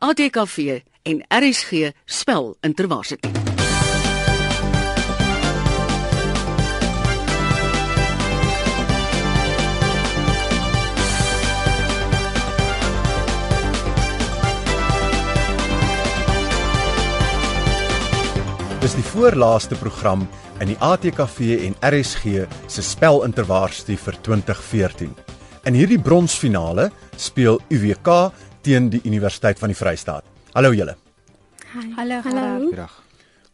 ATKV en RSG spel interwaarsit. Dis die voorlaaste program in die ATKV en RSG se spelinterwaarsdie vir 2014. In hierdie bronsfinale speel UWK teen die Universiteit van die Vrystaat. Hallo julle. Hallo, Hallo. Gerard.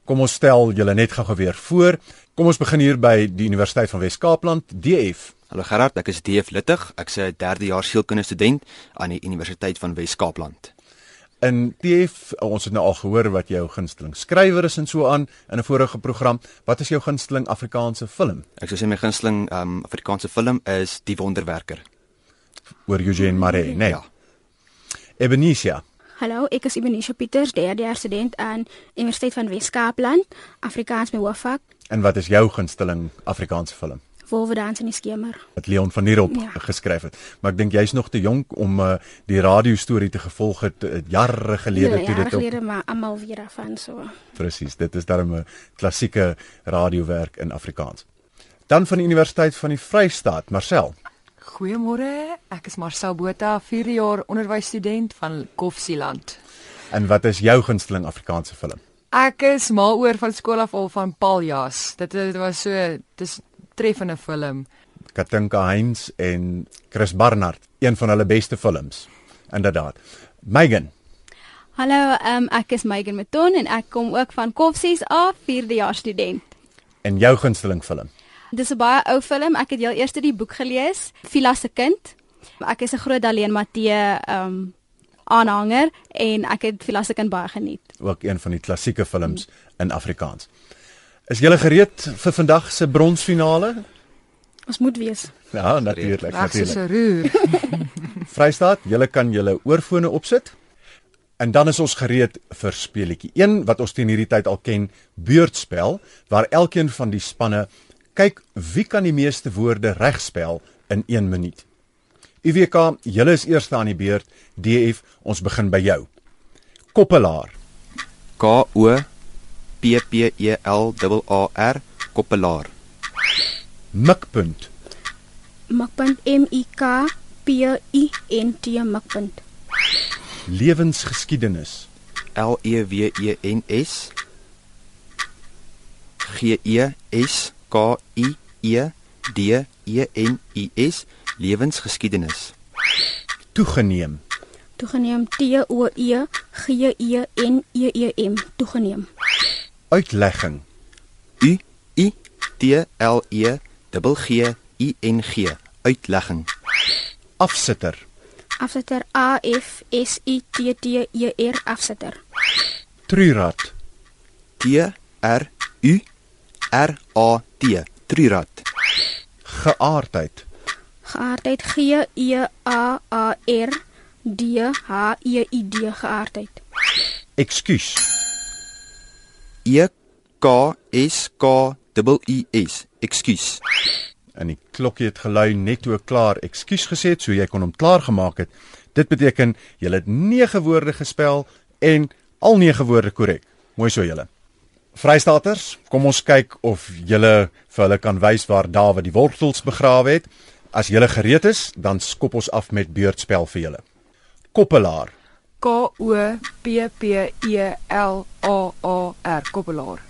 Kom ons stel julle net gou-gou weer voor. Kom ons begin hier by die Universiteit van Wes-Kaapland, DF. Hallo Gerard, ek is DF Littig. Ek's 'n derde jaar sielkundige student aan die Universiteit van Wes-Kaapland. In DF, ons het nou al gehoor wat jou gunsteling skrywer is en so aan in 'n vorige program. Wat is jou gunsteling Afrikaanse film? Ek sou sê my gunsteling um Afrikaanse film is Die Wonderwerker. Oor Eugene Maree, nee. Ja. Ebenesia. Hallo, ek is Ibenisha Pieters, derde jaar student aan Universiteit van Wes-Kaapland, Afrikaans my hoofvak, En wat is jou gunsteling Afrikaanse film? Wolwerdans in die skemer. wat Leon van Nierop Ja. ja. geskryf het. Maar ek dink jy's nog te jonk om uh, die radiostorie te gevolg het uh, jare gelede Ja, toe jare dit op gelede maar almal weer afaan so. presies. Dit is darem 'n klassieke radiowerk in Afrikaans. Dan van die Universiteit van die Vrystaat, Marcel. Goeiemôre, ek is Marcel Botha, 4 jaar onderwysstudent van Koffsieland. En wat is jou gunsteling Afrikaanse film? Ek is mal oor van skool af al van Paljas. Dit, dit was so dis treffende film. Katinka Heinz en Chris Barnard, een van hulle beste films. Inderdaad. Megan, Hallo, um, ek is Megan Meton en ek kom ook van Koffsies af, 4de jaar student. en jou gunsteling film? Dis 'n baie ou film. Ek het heel eers die boek gelees, Vila se kind. Ek is 'n groot Daleen Matthee um aanhanger en ek het Vila se kind baie geniet. Ook een van die klassieke films in Afrikaans. Is julle gereed vir vandag se bronsfinale? Ons moet wees. Ja, natuurlik, natuurlik. 'n roer. Vrystaat, julle kan julle oorfone opsit. En dan is ons gereed vir speletjie 1 wat ons teen hierdie tyd al ken, beurtspel, waar elkeen van die spanne kyk wie kan die meeste woorde regspel in 1 minuut. UWK, julle is eerste aan die beurt. DF, ons begin by jou. Koppelaar, K O P P E L A A R Koppelaar. mikpunt, Mikpunt M I K P I N T mikpunt. lewensgeskiedenis, L E W E N S G E S K I E D E N I S lewensgeskiedenis. toegeneem, Toegeneem T O E G E N E E M toegeneem. uitlegging, U I T L E G I N G uitlegging. afsitter, Afsitter A F S I T T E R afsitter. truurad, T R U R A T Trurat. geaardheid, Geaardheid G E A A R D H E I D geaardheid. ekskuus, E K S K I S. Ekskuus. en die klokkie het gelui net toe ek klaar ekskuus gesê het, so jy kon hom klaar gemaak het. Dit beteken jy het 9 woorde gespel en al 9 woorde korrek. Mooi so julle. Vrystaters, kom ons kyk of julle vir hulle kan wys waar Dawid die wortels begrawe het. As julle gereed is, dan skop ons af met beurtspel vir julle. Koppelaar, K O P P E L A A R Koppelaar.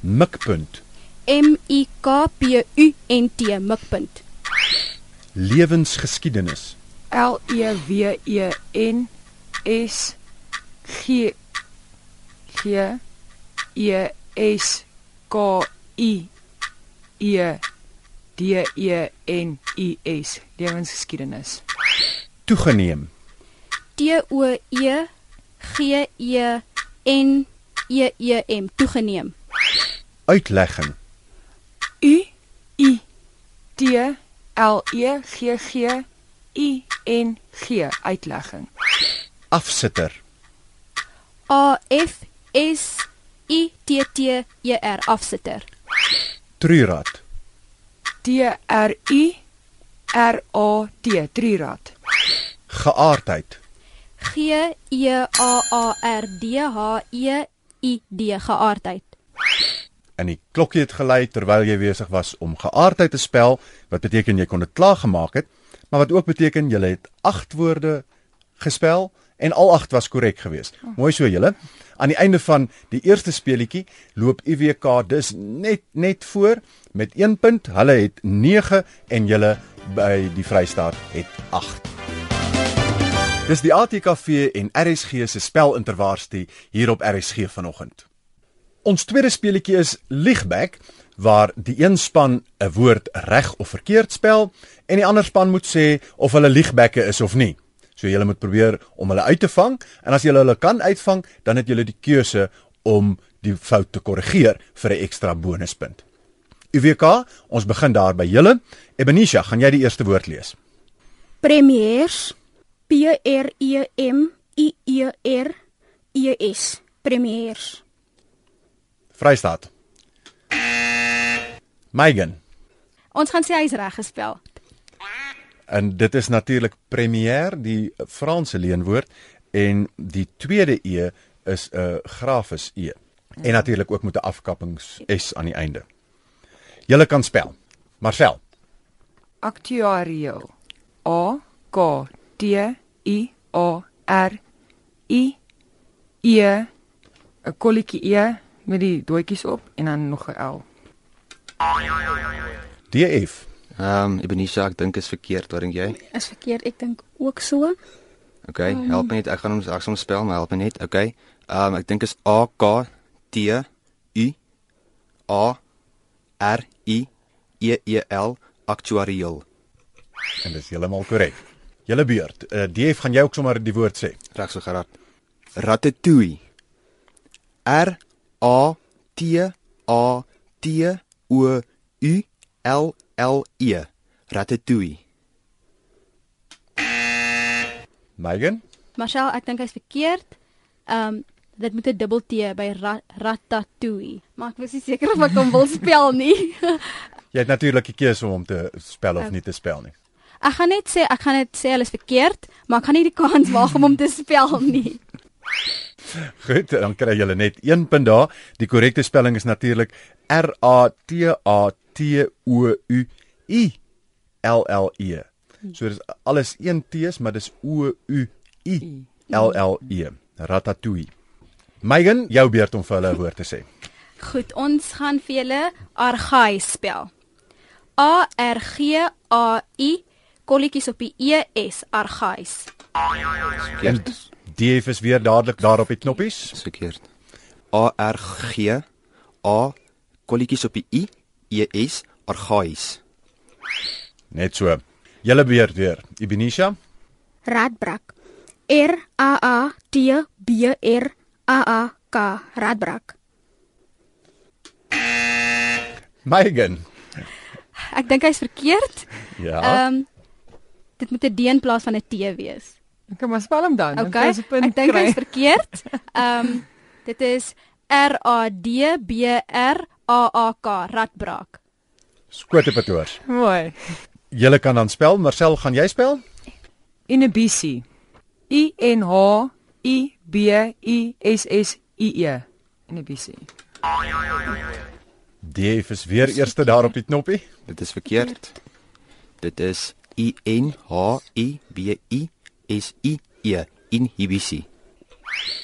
mikpunt, M I K P U N T mikpunt. lewensgeskiedenis, L E W E N S G G E S K I E D E N I S lewensgeskiedenis. toegeneem, T O E G E N E E M toegeneem. uitlegging, U I T L E G G I N G uitlegging. afsitter, A F S I T T E R afsitter. truurad, T R U R A T Trirad. geaardheid, G E A A R D H E I D geaardheid. En die klokkie het gelei terwyl jy besig was om geaardheid te spel, wat beteken jy kon dit klaar gemaak het, maar wat ook beteken jy het 8 woorde gespel en al 8 was korrek geweest. Mooi so julle. Aan die einde van die eerste speletjie loop UWK dus net net voor met 1 punt. Hulle het 9 en julle by die Vrystaat het 8. Dis die ATKV en RSG se spelinterwaarstie hier op RSG vanoggend. Ons tweede speletjie is Liegback waar die een span 'n woord reg of verkeerd spel en die ander span moet sê of hulle liegbacke is of nie. So julle moet probeer om hulle uit te vang en as julle hulle kan uitvang, dan het julle die keuse om die fout te korrigeer vir 'n ekstra bonuspunt. UWK, ons begin daar by julle. Ebenisha, gaan jy die eerste woord lees? Premiers P R E M I E R E S. Premiers. Vrystaat. Megan. Ons gaan sê hy's reg gespel. En dit is natuurlik premier, die Franse leenwoord en die tweede e is 'n uh, grafis e. En natuurlik ook met 'n afkappings s aan die einde. Julle kan spel. Marcel. Aktuarieel. A K T I A R I E 'n kolletjie E met die doetjies op en dan nog 'n L. DF. Ehm um, Ebenezer, ek dink is verkeerd, wat dink jy? Is verkeerd, ek dink ook so. OK, help my net. Ek gaan hom ek gaan hom spel, maar help my net. OK. Ehm um, ek dink is A K T U A R I E E L aktuarieel. En dis heeltemal korrek. Julle beurt. Uh, DF gaan jy ook sommer die woord sê. Reg so gerad. Ratatouille. R A T A T O U L L E. Ratatouille. Megan. Marcel, ek dink hy's verkeerd. Ehm um, dit moet 'n dubbel T by ra ratatouille. Maar ek was nie seker of ek hom wil spel nie. Jy het natuurlik die keuse om hom te spel of nie te spel nie. Ek gaan net sê ek gaan net sê hulle is verkeerd, maar ek gaan nie die kans waag om hom te spel nie. Goed, dan kry julle net 1 punt daar. Die korrekte spelling is natuurlik R A T A T O U I L L E. So dis alles een T's, maar dis O U I L L E. Ratatouille. Megan, jou beurt om vir hulle 'n woord te sê. Goed, ons gaan vir julle argaïs spel. A R G A I kolletjies op die E S argaïs. En DF is weer dadelik daar op die knoppies. Dis verkeerd. A R G A kolletjies op die I E S argaïs. Net so. Julle beurt weer. Ibinisha. Radbrak. R A A T B R A A K. Radbrak. Megan. Ek dink hy's verkeerd. Ja. Ehm um, dit moet 'n D in plaas van 'n T wees. Ek kan maar spel hom dan. Okay. Ek dink hy's verkeerd. Ehm um, dit is R A D B R A A K. Radbrak. Skote patoors. Mooi. Julle kan dan spel. Marcel, gaan jy spel? Inhibisie. I N H I B I S S I E. Inhibisie. DF is weer eerste daar op die knoppie. Dit is verkeerd. Dit is I N H I B I S I E inhibisie.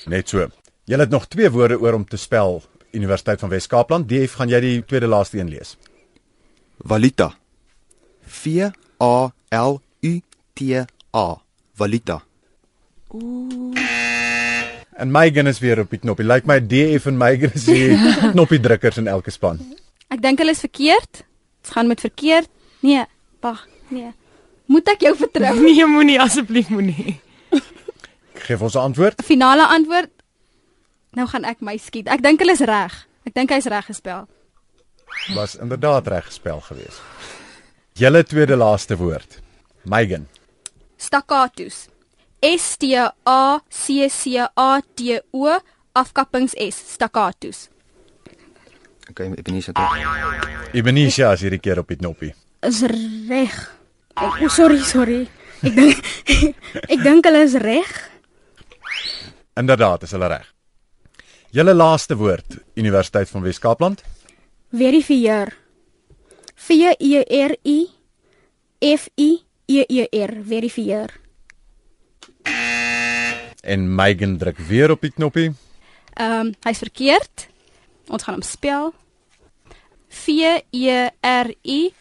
Net so. Julle het nog twee woorde oor om te spel. Universiteit van Wes-Kaapland. DF, gaan jy die tweede laaste een lees? Valuta. V A L U T A. Valuta. En Megan is weer op die knoppie. Lyk my DF en Megan is die knoppie drukkers in elke span. Ek dink hulle is verkeerd. Ons gaan met verkeerd. Nee, wag, nee. Moet ek jou vertrou? Nee, moenie asseblief moenie. Geef ons 'n antwoord. Finale antwoord. Nou gaan ek my skiet. Ek dink hulle is reg. Ek dink hy's reg gespel. Was inderdaad reg gespel geweest. Julle tweede laaste woord. Megan. Staccatos. S T A C C A T O afkappings S staccatos. Okay, Ebenezer. Ibenisha is hierdie keer op die knoppie. Is reg. O, oh, sorry, sorry. Ek dink ek dink hulle is reg. Inderdaad, is hulle reg. Julle laaste woord, Universiteit van Wes-Kaapland. Verifieer. V E R I F I E E R. Verifieer. En Megan druk weer op die knoppie. Ehm um, hy's verkeerd. Ons gaan hom spel. V E R I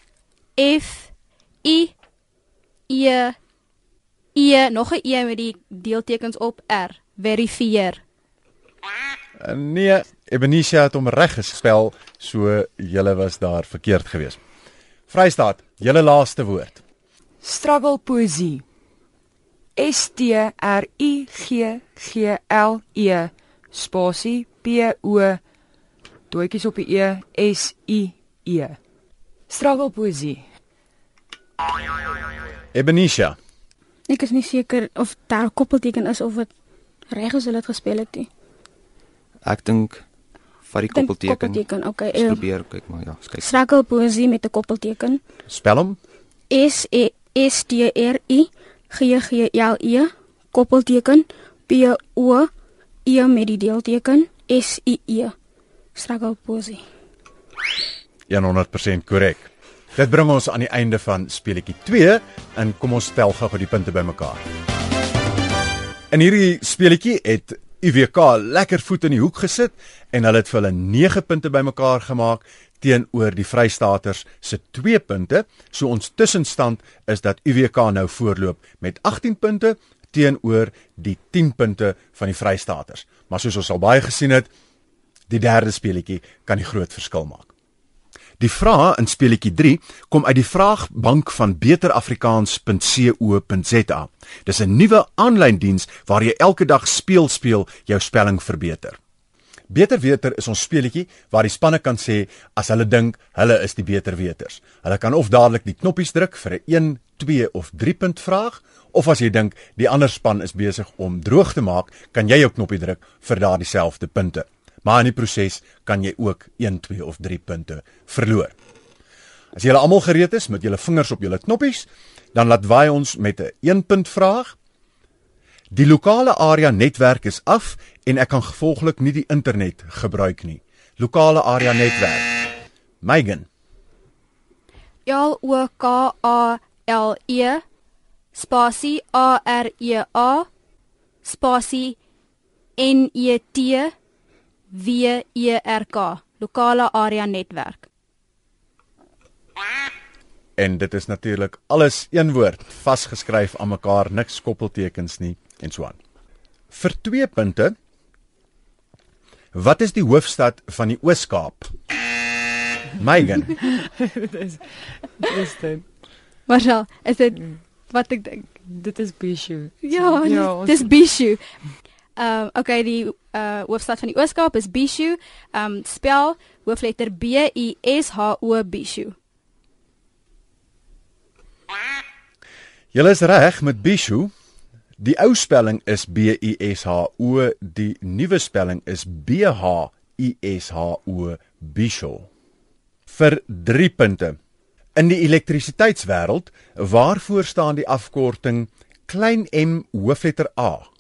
F I E E nog 'n E met die deeltekens op R. Verifieer. Nee, Ebenesia het hom reg gespel, so julle was daar verkeerd geweest. Vrystaat, julle laaste woord. Struggle poesie. S T R U G G L E spasie P O doetjies op die E S I E. Struggle poesie. Ebenesia, Ek is nie seker of daar 'n koppelteken is of dit reg is hulle dit gespel het nie. Ek dink vat die Ek koppelteken. Koppelteken. Okay. Uh, probeer kyk maar ja, kyk. Struggle poesie met 'n koppelteken. spel hom. S E S T R I G G L E koppelteken P O E met die deelteken S I E. Struggle poesie. 100% korrek. Dit bring ons aan die einde van speletjie 2 en kom ons tel gou-gou die punte bymekaar. In hierdie speletjie het UWK lekker voet in die hoek gesit en hulle het vir hulle 9 punte bymekaar gemaak teenoor die Vrystaaters se 2 punte. So ons tussenstand is dat UWK nou voorloop met 18 punte teenoor die 10 punte van die Vrystaaters. Maar soos ons al baie gesien het, die derde speletjie kan die groot verskil maak. Die vrae in speletjie 3 kom uit die vraagbank van beterafrikaans.co.za. Dis 'n nuwe aanlyn diens waar jy elke dag speel speel jou spelling verbeter. Beter weter is ons speletjie waar die spanne kan sê as hulle dink hulle is die beter weters. Hulle kan of dadelik die knoppies druk vir 'n 1, 2 of 3 punt vraag of as jy dink die ander span is besig om droog te maak, kan jy jou knoppie druk vir daardie selfde punte. Maar in die proses kan jy ook 1, 2 of 3 punte verloor. As julle almal gereed is met julle vingers op julle knoppies, dan laat waai ons met 'n 1 punt vraag. Die lokale area netwerk is af en ek kan gevolglik nie die internet gebruik nie. Lokale area netwerk. Megan, L O K A L E spasie A R E A spasie N E T W E R K lokale area netwerk. en dit is natuurlik alles een woord, vasgeskryf aan mekaar, niks koppeltekens nie en so aan. Vir 2 punte. Wat is die hoofstad van die Oos-Kaap? Megan. Dis dit. Marshall, is dit wat ek dink? Dit is Bishu. Ja, ja, ja dis Bishu. Ehm um, okay, die uh hoofstad van die Ooskaap is Bishu. Ehm um, spel hoofletter B I S H O Bishu. Julle is reg met Bishu. Die ou spelling is B I S H O, die nuwe spelling is B H I S H O Bishu. Vir 3 punte. In die elektrisiteitswêreld, waarvoor staan die afkorting klein m hoofletter A?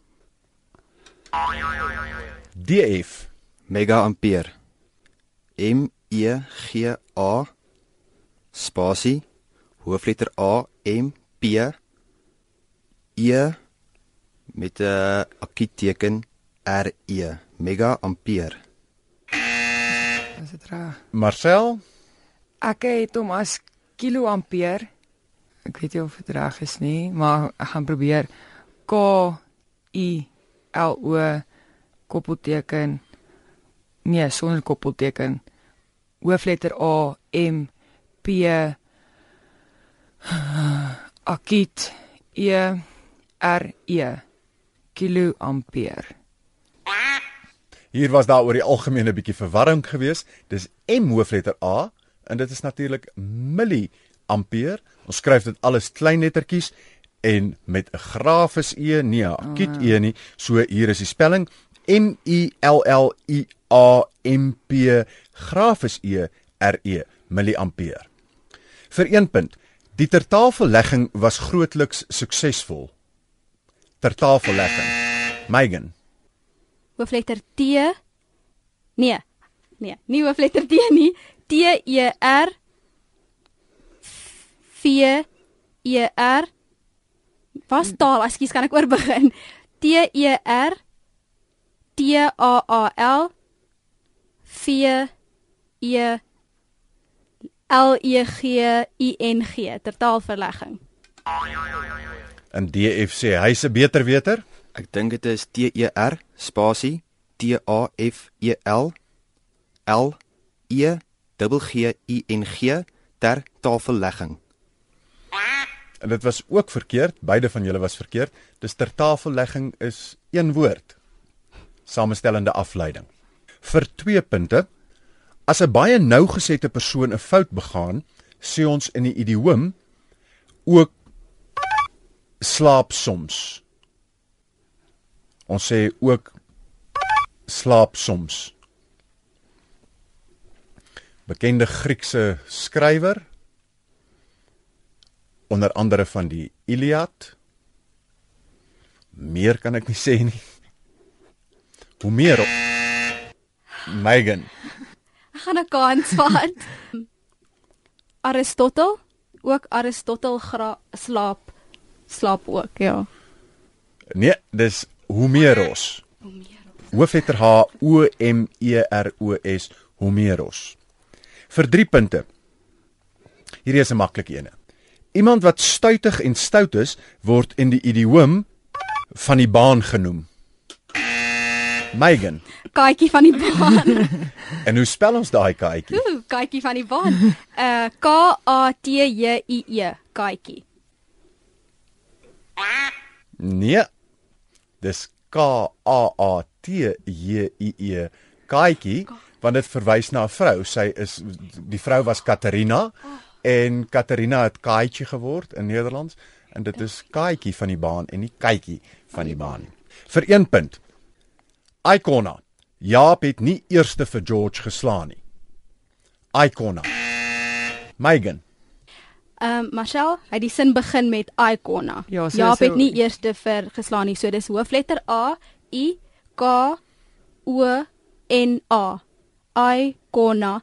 DF. Mega ampere. M E G A spasie hoofletter A M P E met 'n akietteken R E mega ampere. Is dit reg? Marcel, Ek het hom as kiloampere. Ek weet nie of dit reg is nie, maar ek gaan probeer. K I L O koppelteken nee, sonder koppelteken. Hoofletter A M P Akit E R E kiloampere. hier was daar oor die algemene bietjie verwarring geweest. Dis M hoofletter A en dit is natuurlik milliampere. Ons skryf dit alles klein lettertjies en met 'n grafis E, nee, 'n akiet E nie. So hier is die spelling M I L L I A M P grafis E R E milliampere. Vir 1 punt. Die tertafellegging was grootliks suksesvol. Tertafellegging. Megan hoofletter T. Nee. Nee, nie hoofletter T nie. T E R V E R Was taal, ekskuus, kan ek oorbegin? T E R T A A L V E L E G I N G ter taalverlegging. In DF sê hy's 'n beter weter. Ek dink dit is T E R spasie T A F E L L E G I N G ter tafellegging. En dit was ook verkeerd, beide van julle was verkeerd. Dis ter tafellegging is een woord. Samestellende afleiding. Vir 2 punte. As 'n baie nougesette persoon 'n fout begaan, sê ons in die idioom ook slaap soms. Ons sê ook slaap soms. Bekende Griekse skrywer onder andere van die Iliad. Meer kan ek nie sê nie. Op Megan. Ek gaan 'n kans vat. Aristotel, ook Aristotel slaap slaap ook, ja. Nee, dis Homeros. Hoofletter H O M E R O S Homeros. Vir 3 punte. Hierdie is 'n maklike een. Iemand wat stuitig en stout is, word in die idioom van die baan genoem. Megan. Kaatjie van die baan. En hoe spel ons daai kaartjie? Ooh, kaatjie van die baan. Uh K A T J I E, kaatjie. Nee. Dis K A A T J I E. Kaatjie, want dit verwys na 'n vrou. Sy is die vrou was Katarina en Katarina het Kaatjie geword in Nederlands en dit is Kaatjie van die baan en nie Kytjie van die baan. Vir 1 punt. Icona. Jaap het nie eerste vir George geslaan nie. Icona. Megan. Ehm um, Marcel, hy die sin begin met icona. Ja, so Jaap so- het nie eerste vir geslaan nie. So dis hoofletter A I K O N A. Icona.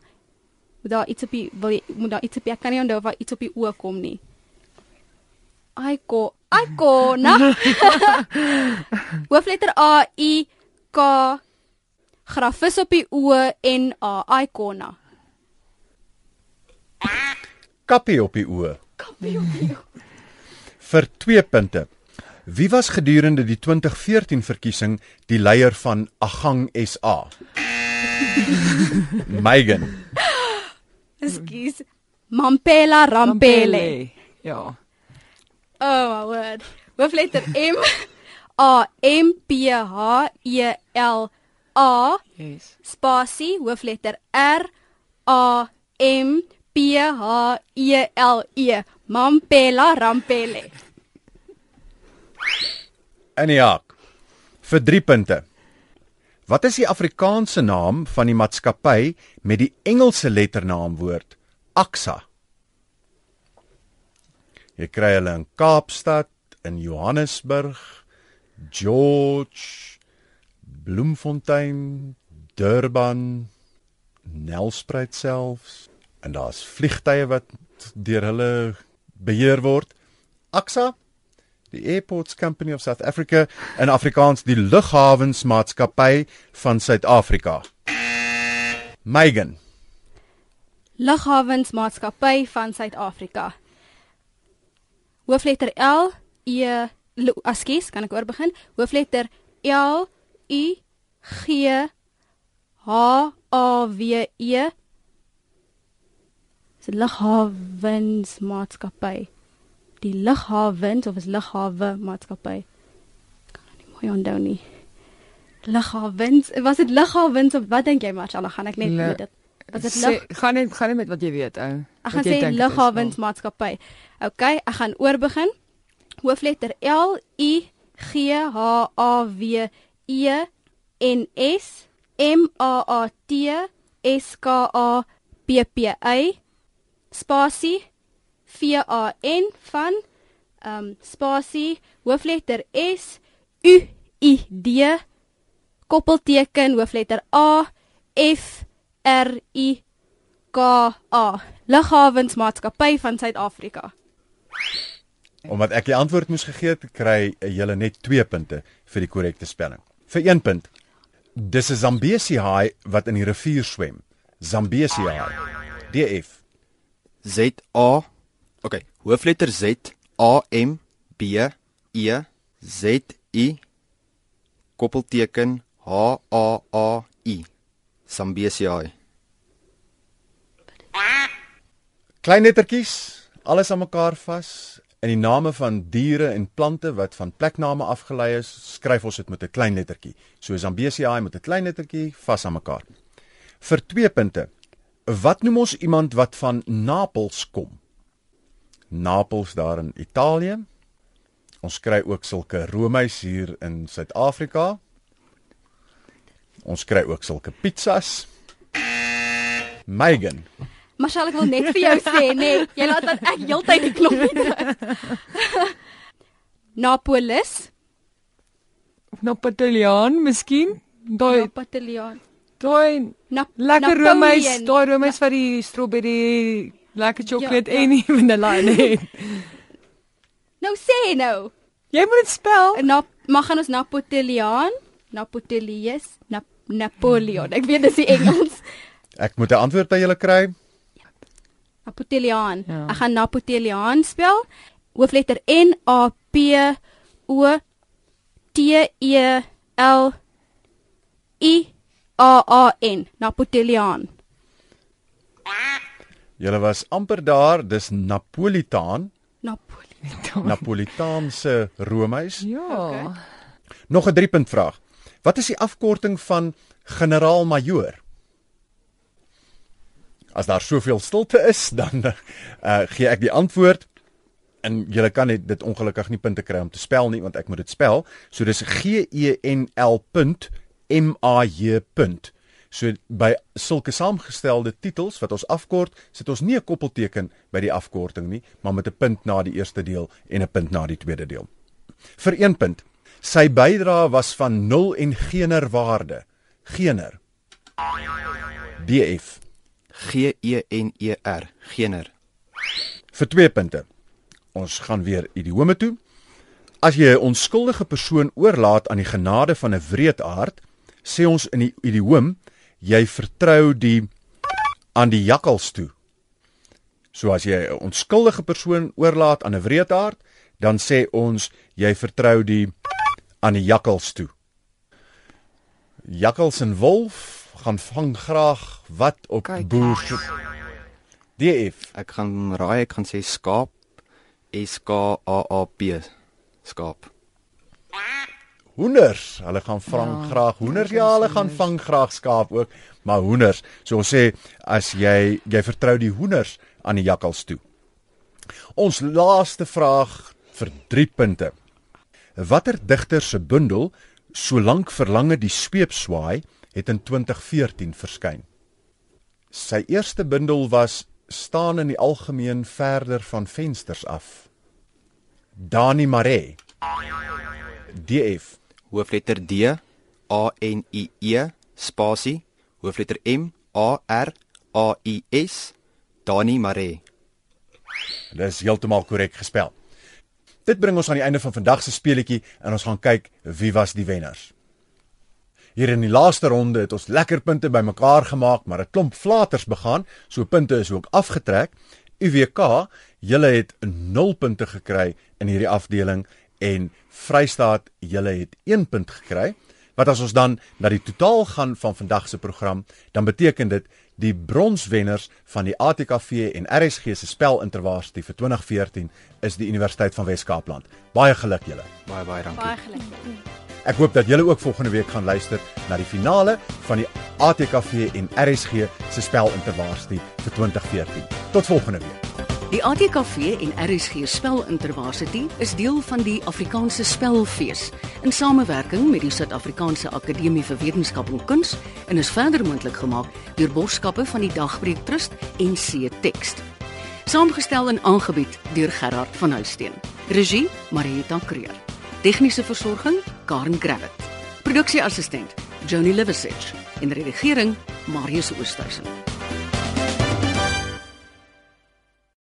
Moet daar iets op die wil jy moet daar iets op jy kan nie onthou of daar iets op die o kom nie. Ico icona. hoofletter A I K grafis op die o N A icona. Kappie op die oë. Kappie op die oë. Vir 2 punte. Wie was gedurende die 2014 verkiesing die leier van Agang SA? Megan. Ekskuus. Mampela Rampele. Ja. Oh my word. Hoofletter M A M P H E L A Yes. spasie hoofletter R A M P H E L E Mampela Rampele. Aniak. Vir 3 punte. Wat is die Afrikaanse naam van die maatskappy met die Engelse letternaamwoord AXA? Jy kry hulle in Kaapstad, in Johannesburg, George, Bloemfontein, Durban, Nelspruit selfs en daar's vliegtye wat deur hulle beheer word. AXA die Airports Company of South Africa en Afrikaans die Lughawensmaatskappy van Suid-Afrika. Megan. Lughawensmaatskappy van Suid-Afrika. Hoofletter L E Ekskuus, kan ek oorbegin? Hoofletter L U G H A W E. Dis Lughawensmaatskappy. Die Lughawens of is Lughawe maatskappy? Kan nie mooi onthou nie. Lughawens, was dit Lughawens of wat dink jy Marcella? Gaan ek net weet dit. Was dit Lug gaan net gaan net met wat jy weet, ou. Ek Wat gaan sê is. lughawensmaatskappy. OK, ek gaan oorbegin. Hoofletter L U G H A W E N S M A A T S K A P P Y spasie V A N van ehm um, spasie hoofletter S U I D koppelteken hoofletter A F R I K A. Lughawensmaatskappy van Suid-Afrika. Omdat ek die antwoord moes gegee het, kry julle net 2 punte vir die korrekte spelling. Vir 1 punt. Dis 'n Zambesi haai wat in die rivier swem. Zambesi haai. DF. Z A Okay, hoofletter Z A M B E Z I koppelteken H A A I Sambesi. Klein lettertjies, alles aan mekaar vas. In die name van diere en plante wat van plekname afgelei is, skryf ons dit met 'n klein lettertjie. So Zambesi met 'n klein lettertjie vas aan mekaar. Vir 2 punte. Wat noem ons iemand wat van Napels kom? Napels daar in Italië. Ons kry ook sulke roomys hier in Suid-Afrika. Ons kry ook sulke pizzas. Megan. Marshall, ek wil net vir jou sê, nee, jy laat dan ek heeltyd die knoppie druk. Napolis, Napoleon, miskien. Daai Napoleon. daai Nap lekker roomys, daai roomys wat die strawberry lekker chocolate Ja, ja. en die vanilla in het. Nou sê nou. Jy moet dit spel. Na mag gaan ons Napoleon, Napoleus, Nap Napoleon. Ek weet dis die Engels. Ek moet 'n antwoord by julle kry. Napoleon. Ja. Ek gaan Napoleon spel. Hoofletter N A P O T E L I A A N. Napoleon. Julle was amper daar, dis Napolitaan, Napoleon. Napolitaanse roomys. Ja. Nog 'n 3 punt vraag. Wat is die afkorting van generaal-majoor? As daar soveel stilte is, dan uh, gee ek die antwoord en julle kan net dit ongelukkig nie punte kry om te spel nie want ek moet dit spel. So dis G E N L M A J. So by sulke saamgestelde titels wat ons afkort, sit ons nie 'n koppelteken by die afkorting nie, maar met 'n punt na die eerste deel en 'n punt na die tweede deel. Vir 1 punt. Sy bydrae was van nul en geener waarde. Geener. DF. G E N E R Gener. Vir 2 punte. Ons gaan weer idiome toe. As jy 'n onskuldige persoon oorlaat aan die genade van 'n wreedaard, sê ons in die idioom jy vertrou die aan die jakkals toe. So as jy 'n onskuldige persoon oorlaat aan 'n wreedaard, dan sê ons jy vertrou die aan die jakkals toe. Jakkals en wolf gaan vang graag wat op boer se DF Ek gaan raai, ek gaan sê skaap. S K A A P. Skaap. Hoenders, hulle gaan vang ja, graag hoenders. Ja, hulle gaan vang graag skaap ook, maar hoenders. So ons sê as jy jy vertrou die hoenders aan die jakkals toe. Ons laaste vraag vir 3 punte. Watter digter se bundel Solank verlange die sweep swaai het in 2014 verskyn. Sy eerste bundel was staan in die algemeen verder van vensters af. Dani Maree. DF Hoofletter D A N I E spasie hoofletter M A R A I S Dani Mare. Dis heeltemal korrek gespel. Dit bring ons aan die einde van vandag se speletjie en ons gaan kyk wie was die wenners. Hier in die laaste ronde het ons lekker punte bymekaar gemaak, maar 'n klomp flaters begaan, so punte is ook afgetrek. UWK, julle het 0 punte gekry in hierdie afdeling en Vrystaat, julle het 1 punt gekry. Wat as ons dan na die totaal gaan van vandag se program, dan beteken dit die bronswenners van die ATKV en RSG se spelintervarsity vir 2014 is die Universiteit van Wes-Kaapland. Baie geluk julle. Baie baie dankie. Baie geluk. Ek hoop dat julle ook volgende week gaan luister na die finale van die ATKV en RSG se spelintervarsity vir 2014. Tot volgende week. Die ATKV en RSG Spelintervarsity is deel van die Afrikaanse Spelfees in samewerking met die Suid-Afrikaanse Akademie vir Wetenskap en Kuns en is verder moontlik gemaak deur borgskappe van die Dagbreek Trust en C Tekst. Saamgestel en aangebied deur Gerard van Huisteen. Regie Marieta Kreer. Tegniese versorging Karen Gravett. Produksieassistent Johnny Liversidge en redigering Marius Oosthuizen.